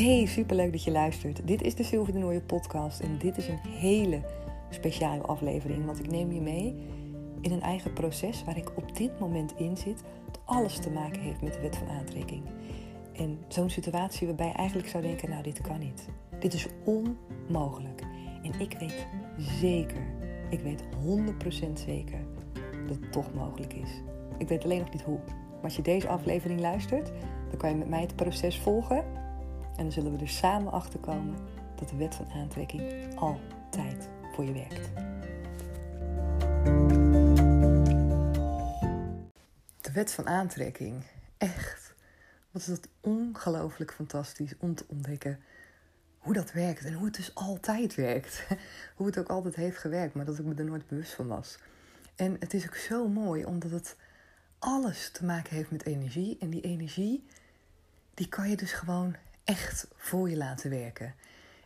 Hey, superleuk dat je luistert. Dit is de Sylvie de Nooie podcast en dit is een hele speciale aflevering, want ik neem je mee in een eigen proces waar ik op dit moment in zit, dat alles te maken heeft met de wet van aantrekking. En zo'n situatie waarbij je eigenlijk zou denken, nou dit kan niet. Dit is onmogelijk. En ik weet zeker, ik weet 100% zeker dat het toch mogelijk is. Ik weet alleen nog niet hoe. Maar als je deze aflevering luistert, dan kan je met mij het proces volgen. En dan zullen we er samen achter komen dat de wet van aantrekking altijd voor je werkt. De wet van aantrekking. Echt. Wat is dat ongelooflijk fantastisch om te ontdekken hoe dat werkt en hoe het dus altijd werkt. Hoe het ook altijd heeft gewerkt, maar dat ik me er nooit bewust van was. En het is ook zo mooi omdat het alles te maken heeft met energie. En die energie, die kan je dus gewoon echt voor je laten werken.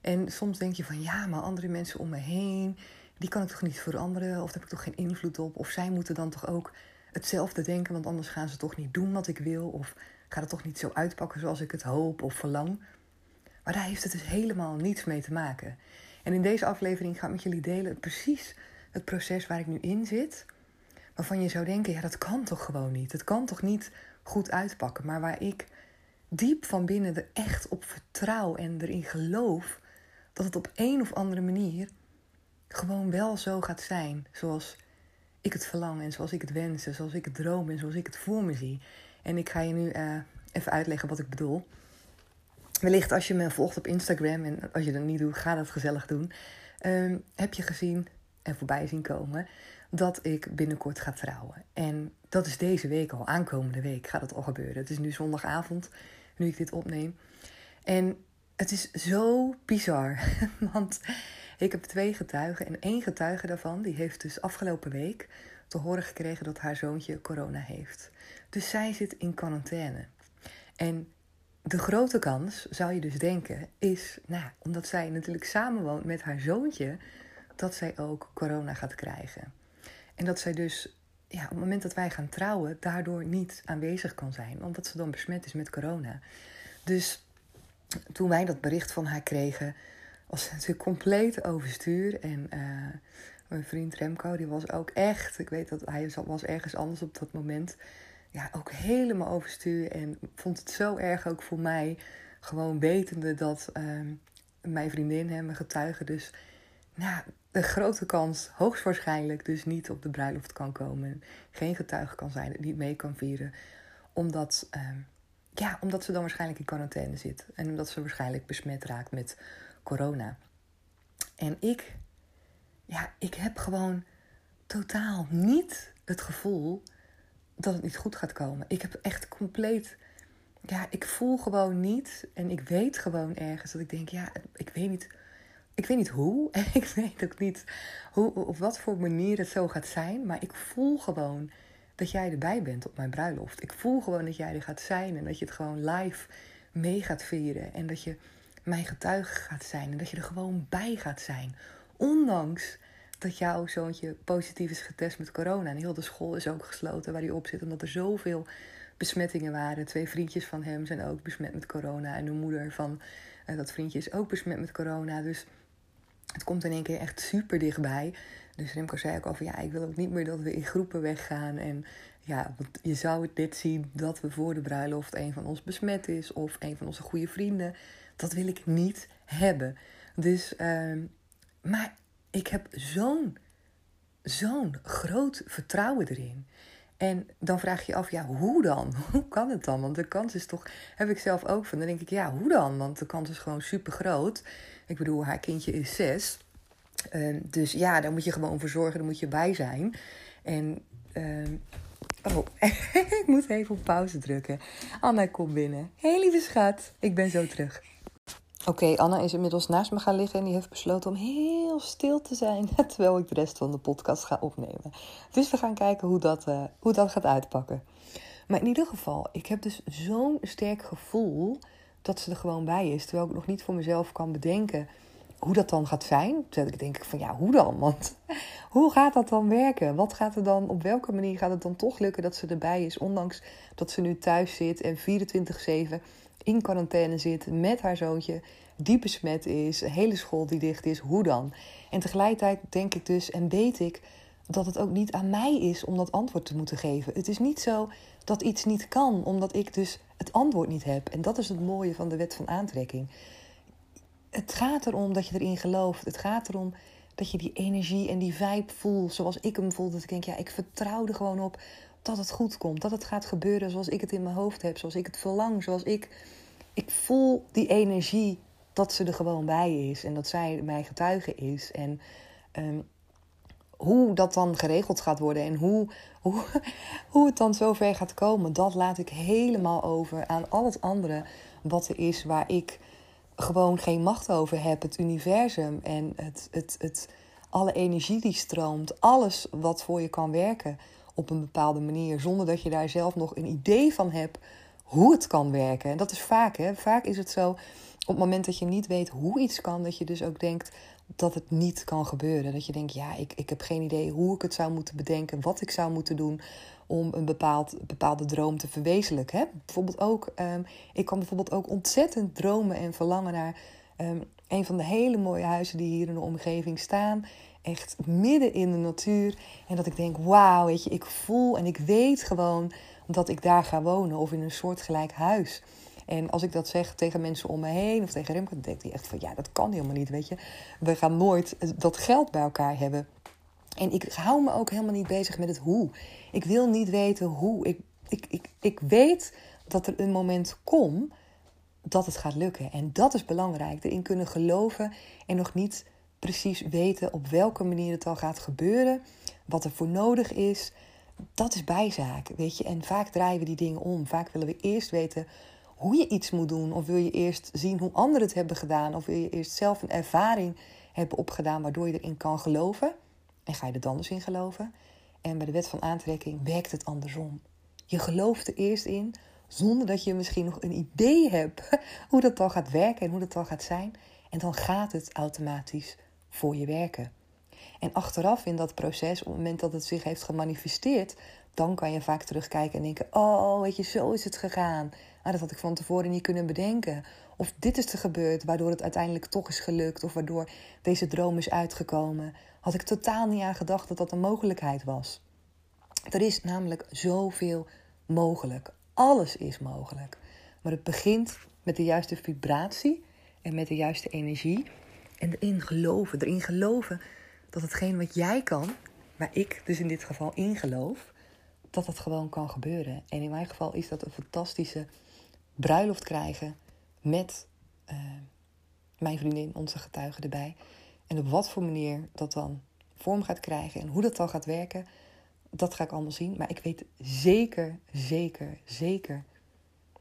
En soms denk je van ja, maar andere mensen om me heen, die kan ik toch niet veranderen? Of daar heb ik toch geen invloed op? Of zij moeten dan toch ook hetzelfde denken, want anders gaan ze toch niet doen wat ik wil? Of gaat het toch niet zo uitpakken zoals ik het hoop of verlang? Maar daar heeft het dus helemaal niets mee te maken. En in deze aflevering ga ik met jullie delen precies het proces waar ik nu in zit. Waarvan je zou denken, ja dat kan toch gewoon niet. Het kan toch niet goed uitpakken. Maar waar ik diep van binnen er echt op vertrouw en erin geloof dat het op een of andere manier gewoon wel zo gaat zijn zoals ik het verlang en zoals ik het wens, zoals ik het droom en zoals ik het voor me zie. En ik ga je nu uh, even uitleggen wat ik bedoel. Wellicht als je me volgt op Instagram en als je dat niet doet, ga dat gezellig doen. Um, heb je gezien en voorbij zien komen dat ik binnenkort ga trouwen. En dat is deze week al, aankomende week gaat het al gebeuren. Het is nu zondagavond, nu ik dit opneem. En het is zo bizar, want ik heb twee getuigen en één getuige daarvan, die heeft dus afgelopen week te horen gekregen dat haar zoontje corona heeft. Dus zij zit in quarantaine. En de grote kans, zou je dus denken, is, nou, omdat zij natuurlijk samenwoont met haar zoontje, dat zij ook corona gaat krijgen. En dat zij dus ja, op het moment dat wij gaan trouwen, daardoor niet aanwezig kan zijn, omdat ze dan besmet is met corona. Dus toen wij dat bericht van haar kregen, was ze natuurlijk compleet overstuur. En uh, mijn vriend Remco, die was ook echt, ik weet dat hij was ergens anders op dat moment, ja, ook helemaal overstuur. En vond het zo erg ook voor mij, gewoon wetende dat uh, mijn vriendin hem, getuige, dus nou, de grote kans hoogstwaarschijnlijk dus niet op de bruiloft kan komen. Geen getuige kan zijn, niet mee kan vieren. Omdat, uh, ja, omdat ze dan waarschijnlijk in quarantaine zit. En omdat ze waarschijnlijk besmet raakt met corona. En ik, ja, ik heb gewoon totaal niet het gevoel dat het niet goed gaat komen. Ik heb echt compleet, ja, ik voel gewoon niet en ik weet gewoon ergens dat ik denk, ja, ik weet niet ik weet niet hoe en ik weet ook niet hoe, op wat voor manier het zo gaat zijn. Maar ik voel gewoon dat jij erbij bent op mijn bruiloft. Ik voel gewoon dat jij er gaat zijn en dat je het gewoon live mee gaat vieren. En dat je mijn getuige gaat zijn en dat je er gewoon bij gaat zijn. Ondanks dat jouw zoontje positief is getest met corona. En heel de school is ook gesloten waar hij op zit, omdat er zoveel besmettingen waren. Twee vriendjes van hem zijn ook besmet met corona. En de moeder van uh, dat vriendje is ook besmet met corona. Dus het komt in één keer echt super dichtbij. Dus Remco zei ook al van ja, ik wil ook niet meer dat we in groepen weggaan. En ja, want je zou het dit zien dat we voor de bruiloft een van ons besmet is of een van onze goede vrienden. Dat wil ik niet hebben. Dus, uh, maar ik heb zo'n, zo'n groot vertrouwen erin. En dan vraag je je af, ja, hoe dan? Hoe kan het dan? Want de kans is toch, heb ik zelf ook van. Dan denk ik, ja, hoe dan? Want de kans is gewoon super groot. Ik bedoel, haar kindje is zes. Uh, dus ja, daar moet je gewoon voor zorgen, daar moet je bij zijn. En, uh, oh, ik moet even op pauze drukken. Anna komt binnen. hey, lieve schat, ik ben zo terug. Oké, Anna is inmiddels naast me gaan liggen en die heeft besloten om heel stil te zijn terwijl ik de rest van de podcast ga opnemen. Dus we gaan kijken hoe dat, uh, hoe dat gaat uitpakken. Maar in ieder geval, ik heb dus zo'n sterk gevoel dat ze er gewoon bij is. Terwijl ik nog niet voor mezelf kan bedenken hoe dat dan gaat zijn. Terwijl ik denk van ja, hoe dan? Want hoe gaat dat dan werken? Wat gaat er dan, op welke manier gaat het dan toch lukken dat ze erbij is? Ondanks dat ze nu thuis zit en 24-7 in quarantaine zit met haar zoontje, die besmet is, hele school die dicht is, hoe dan? En tegelijkertijd denk ik dus en weet ik dat het ook niet aan mij is om dat antwoord te moeten geven. Het is niet zo dat iets niet kan, omdat ik dus het antwoord niet heb. En dat is het mooie van de wet van aantrekking. Het gaat erom dat je erin gelooft. Het gaat erom dat je die energie en die vibe voelt zoals ik hem voel. Dat ik denk, ja, ik vertrouw er gewoon op dat het goed komt. Dat het gaat gebeuren zoals ik het in mijn hoofd heb. Zoals ik het verlang. Zoals ik... Ik voel die energie dat ze er gewoon bij is. En dat zij mijn getuige is. En ehm, hoe dat dan geregeld gaat worden en hoe, hoe, hoe het dan zover gaat komen, dat laat ik helemaal over aan al het andere wat er is waar ik gewoon geen macht over heb. Het universum en het, het, het, alle energie die stroomt, alles wat voor je kan werken op een bepaalde manier, zonder dat je daar zelf nog een idee van hebt hoe het kan werken. En dat is vaak, hè? Vaak is het zo op het moment dat je niet weet hoe iets kan, dat je dus ook denkt dat het niet kan gebeuren. Dat je denkt, ja, ik, ik heb geen idee hoe ik het zou moeten bedenken, wat ik zou moeten doen om een bepaald, bepaalde droom te verwezenlijken. Hè? Bijvoorbeeld ook, um, ik kan bijvoorbeeld ook ontzettend dromen en verlangen naar um, een van de hele mooie huizen die hier in de omgeving staan. Echt midden in de natuur. En dat ik denk, wauw, weet je, ik voel en ik weet gewoon dat ik daar ga wonen of in een soortgelijk huis. En als ik dat zeg tegen mensen om me heen of tegen Remco, dan denkt hij echt van ja, dat kan helemaal niet, weet je. We gaan nooit dat geld bij elkaar hebben. En ik hou me ook helemaal niet bezig met het hoe. Ik wil niet weten hoe. Ik, ik, ik, ik weet dat er een moment komt dat het gaat lukken. En dat is belangrijk. Erin kunnen geloven en nog niet precies weten op welke manier het al gaat gebeuren. Wat er voor nodig is. Dat is bijzaak, weet je. En vaak draaien we die dingen om. Vaak willen we eerst weten hoe je iets moet doen. Of wil je eerst zien hoe anderen het hebben gedaan. Of wil je eerst zelf een ervaring hebben opgedaan waardoor je erin kan geloven. En ga je er dan dus in geloven. En bij de wet van aantrekking werkt het andersom. Je gelooft er eerst in zonder dat je misschien nog een idee hebt hoe dat dan gaat werken en hoe dat dan gaat zijn. En dan gaat het automatisch voor je werken. En achteraf in dat proces, op het moment dat het zich heeft gemanifesteerd, dan kan je vaak terugkijken en denken: Oh, weet je, zo is het gegaan. Ah, dat had ik van tevoren niet kunnen bedenken. Of dit is er gebeurd, waardoor het uiteindelijk toch is gelukt. Of waardoor deze droom is uitgekomen. Had ik totaal niet aan gedacht dat dat een mogelijkheid was. Er is namelijk zoveel mogelijk. Alles is mogelijk. Maar het begint met de juiste vibratie en met de juiste energie. En erin geloven. Erin geloven dat hetgeen wat jij kan, waar ik dus in dit geval in geloof, dat dat gewoon kan gebeuren. En in mijn geval is dat een fantastische bruiloft krijgen met uh, mijn vriendin, onze getuige erbij. En op wat voor manier dat dan vorm gaat krijgen en hoe dat dan gaat werken, dat ga ik allemaal zien. Maar ik weet zeker, zeker, zeker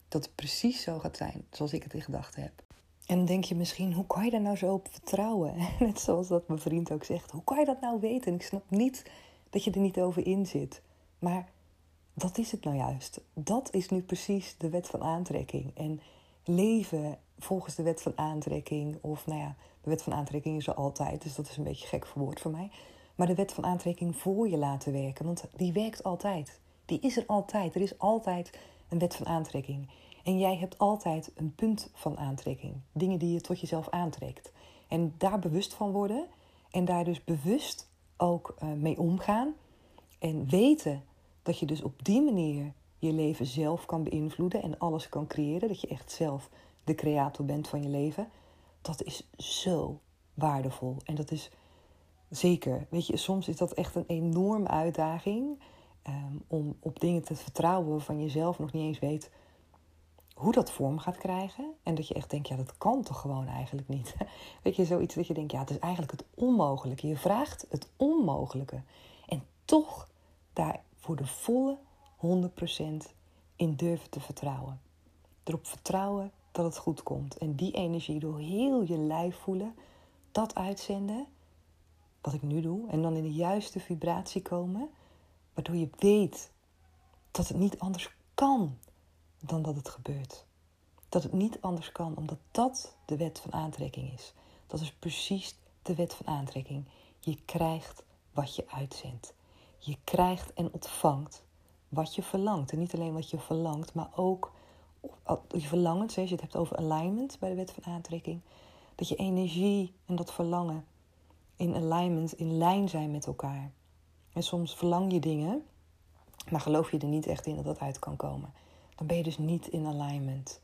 dat het precies zo gaat zijn zoals ik het in gedachten heb. En dan denk je misschien, hoe kan je daar nou zo op vertrouwen? Net zoals dat mijn vriend ook zegt, hoe kan je dat nou weten? Ik snap niet dat je er niet over in zit. Maar dat is het nou juist. Dat is nu precies de wet van aantrekking. En leven volgens de wet van aantrekking, of nou ja, de wet van aantrekking is er altijd, dus dat is een beetje gek woord voor mij. Maar de wet van aantrekking voor je laten werken, want die werkt altijd. Die is er altijd. Er is altijd een wet van aantrekking. En jij hebt altijd een punt van aantrekking. Dingen die je tot jezelf aantrekt. En daar bewust van worden. En daar dus bewust ook uh, mee omgaan. En weten dat je dus op die manier je leven zelf kan beïnvloeden en alles kan creëren. Dat je echt zelf de creator bent van je leven. Dat is zo waardevol. En dat is zeker, weet je, soms is dat echt een enorme uitdaging. Um, om op dingen te vertrouwen waarvan je zelf nog niet eens weet hoe dat vorm gaat krijgen. En dat je echt denkt, ja, dat kan toch gewoon eigenlijk niet. Weet je, zoiets dat je denkt, ja, het is eigenlijk het onmogelijke. Je vraagt het onmogelijke. En toch daar voor de volle 100% in durven te vertrouwen. Erop vertrouwen dat het goed komt. En die energie door heel je lijf voelen, dat uitzenden, wat ik nu doe, en dan in de juiste vibratie komen, waardoor je weet dat het niet anders kan dan dat het gebeurt. Dat het niet anders kan, omdat dat de wet van aantrekking is. Dat is precies de wet van aantrekking. Je krijgt wat je uitzendt. Je krijgt en ontvangt wat je verlangt. En niet alleen wat je verlangt, maar ook je verlangens, als je het hebt over alignment bij de wet van aantrekking, dat je energie en dat verlangen in alignment, in lijn zijn met elkaar. En soms verlang je dingen, maar geloof je er niet echt in dat dat uit kan komen. Dan ben je dus niet in alignment.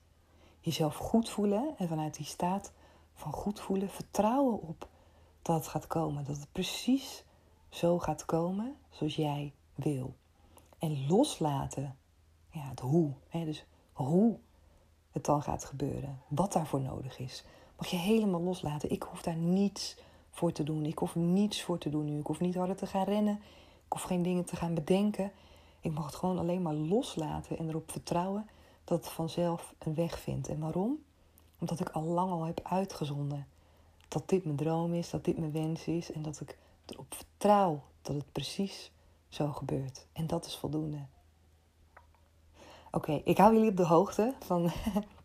Jezelf goed voelen en vanuit die staat van goed voelen vertrouwen op dat het gaat komen. Dat het precies zo gaat komen zoals jij wil. En loslaten, ja, het hoe. Hè, dus hoe het dan gaat gebeuren. Wat daarvoor nodig is. Mag je helemaal loslaten. Ik hoef daar niets voor te doen. Ik hoef niets voor te doen nu. Ik hoef niet harder te gaan rennen. Ik hoef geen dingen te gaan bedenken. Ik mag het gewoon alleen maar loslaten en erop vertrouwen dat het vanzelf een weg vindt. En waarom? Omdat ik al lang al heb uitgezonden dat dit mijn droom is, dat dit mijn wens is en dat ik erop vertrouw dat het precies zo gebeurt. En dat is voldoende. Oké, ik hou jullie op de hoogte van,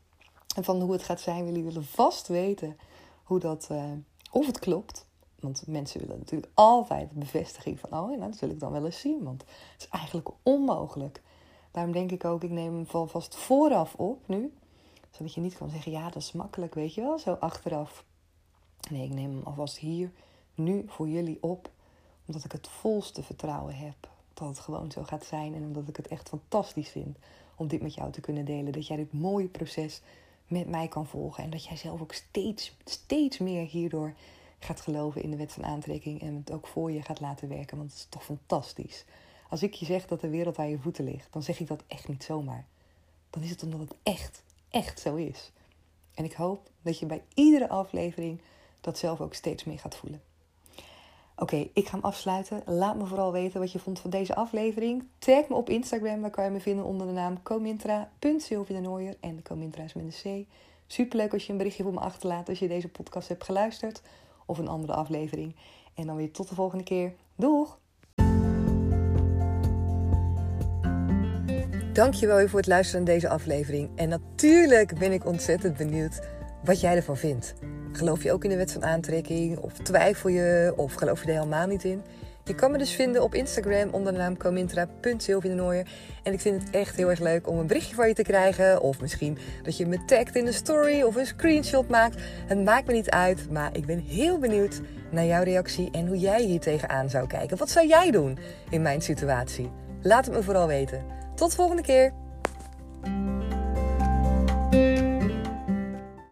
van hoe het gaat zijn. Jullie willen vast weten hoe dat, uh, of het klopt. Want mensen willen natuurlijk altijd bevestiging van, oh, nou, dat wil ik dan wel eens zien. Want het is eigenlijk onmogelijk. Daarom denk ik ook, ik neem hem vast vooraf op nu. Zodat je niet kan zeggen, ja, dat is makkelijk, weet je wel, zo achteraf. Nee, ik neem hem alvast hier, nu voor jullie op. Omdat ik het volste vertrouwen heb dat het gewoon zo gaat zijn. En omdat ik het echt fantastisch vind om dit met jou te kunnen delen. Dat jij dit mooie proces met mij kan volgen. En dat jij zelf ook steeds, steeds meer hierdoor gaat geloven in de wet van aantrekking. En het ook voor je gaat laten werken. Want het is toch fantastisch. Als ik je zeg dat de wereld aan je voeten ligt, dan zeg ik dat echt niet zomaar. Dan is het omdat het echt, echt zo is. En ik hoop dat je bij iedere aflevering dat zelf ook steeds meer gaat voelen. Oké, ik ga hem afsluiten. Laat me vooral weten wat je vond van deze aflevering. Tag me op Instagram, daar kan je me vinden onder de naam comintra.sylvianooier. En de Comintra is met een C. Superleuk als je een berichtje voor me achterlaat als je deze podcast hebt geluisterd. Of een andere aflevering. En dan weer tot de volgende keer. Doeg! Dankjewel weer voor het luisteren naar deze aflevering. En natuurlijk ben ik ontzettend benieuwd wat jij ervan vindt. Geloof je ook in de wet van aantrekking? Of twijfel je? Of geloof je er helemaal niet in? Je kan me dus vinden op Instagram onder de naam. En ik vind het echt heel erg leuk om een berichtje van je te krijgen. Of misschien dat je me tagt in een story of een screenshot maakt. Het maakt me niet uit, maar ik ben heel benieuwd naar jouw reactie en hoe jij hier tegenaan zou kijken. Wat zou jij doen in mijn situatie? Laat het me vooral weten. Tot de volgende keer!